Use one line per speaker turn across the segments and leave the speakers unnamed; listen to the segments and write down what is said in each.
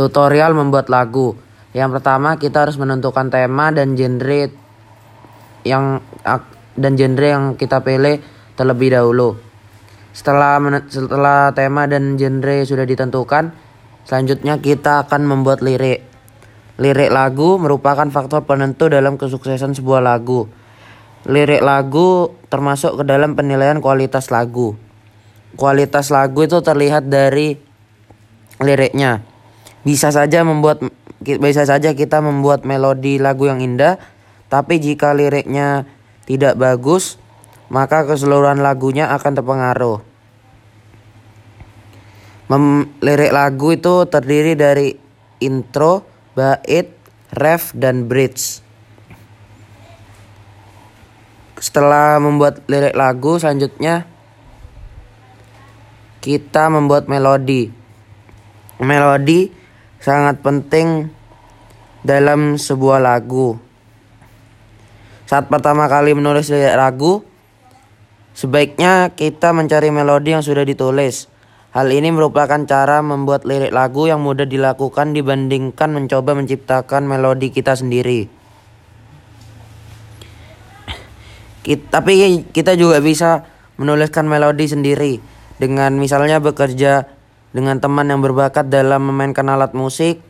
Tutorial membuat lagu. Yang pertama kita harus menentukan tema dan genre yang dan genre yang kita pilih terlebih dahulu. Setelah setelah tema dan genre sudah ditentukan, selanjutnya kita akan membuat lirik. Lirik lagu merupakan faktor penentu dalam kesuksesan sebuah lagu. Lirik lagu termasuk ke dalam penilaian kualitas lagu. Kualitas lagu itu terlihat dari liriknya. Bisa saja membuat bisa saja kita membuat melodi lagu yang indah, tapi jika liriknya tidak bagus, maka keseluruhan lagunya akan terpengaruh. Mem lirik lagu itu terdiri dari intro, bait, ref, dan bridge. Setelah membuat lirik lagu, selanjutnya kita membuat melodi melodi sangat penting dalam sebuah lagu. Saat pertama kali menulis lagu, sebaiknya kita mencari melodi yang sudah ditulis. Hal ini merupakan cara membuat lirik lagu yang mudah dilakukan dibandingkan mencoba menciptakan melodi kita sendiri. Kita, tapi kita juga bisa menuliskan melodi sendiri dengan misalnya bekerja dengan teman yang berbakat dalam memainkan alat musik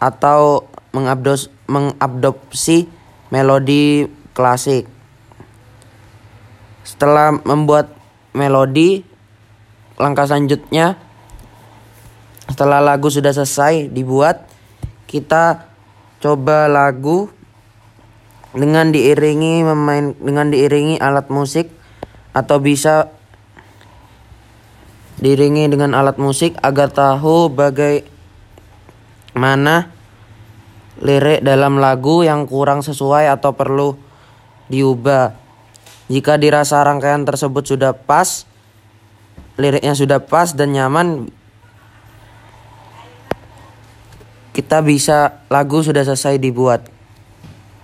atau mengabdos, mengadopsi melodi klasik. Setelah membuat melodi, langkah selanjutnya setelah lagu sudah selesai dibuat, kita coba lagu dengan diiringi memain dengan diiringi alat musik atau bisa diringi dengan alat musik agar tahu bagaimana lirik dalam lagu yang kurang sesuai atau perlu diubah. Jika dirasa rangkaian tersebut sudah pas, liriknya sudah pas dan nyaman, kita bisa lagu sudah selesai dibuat.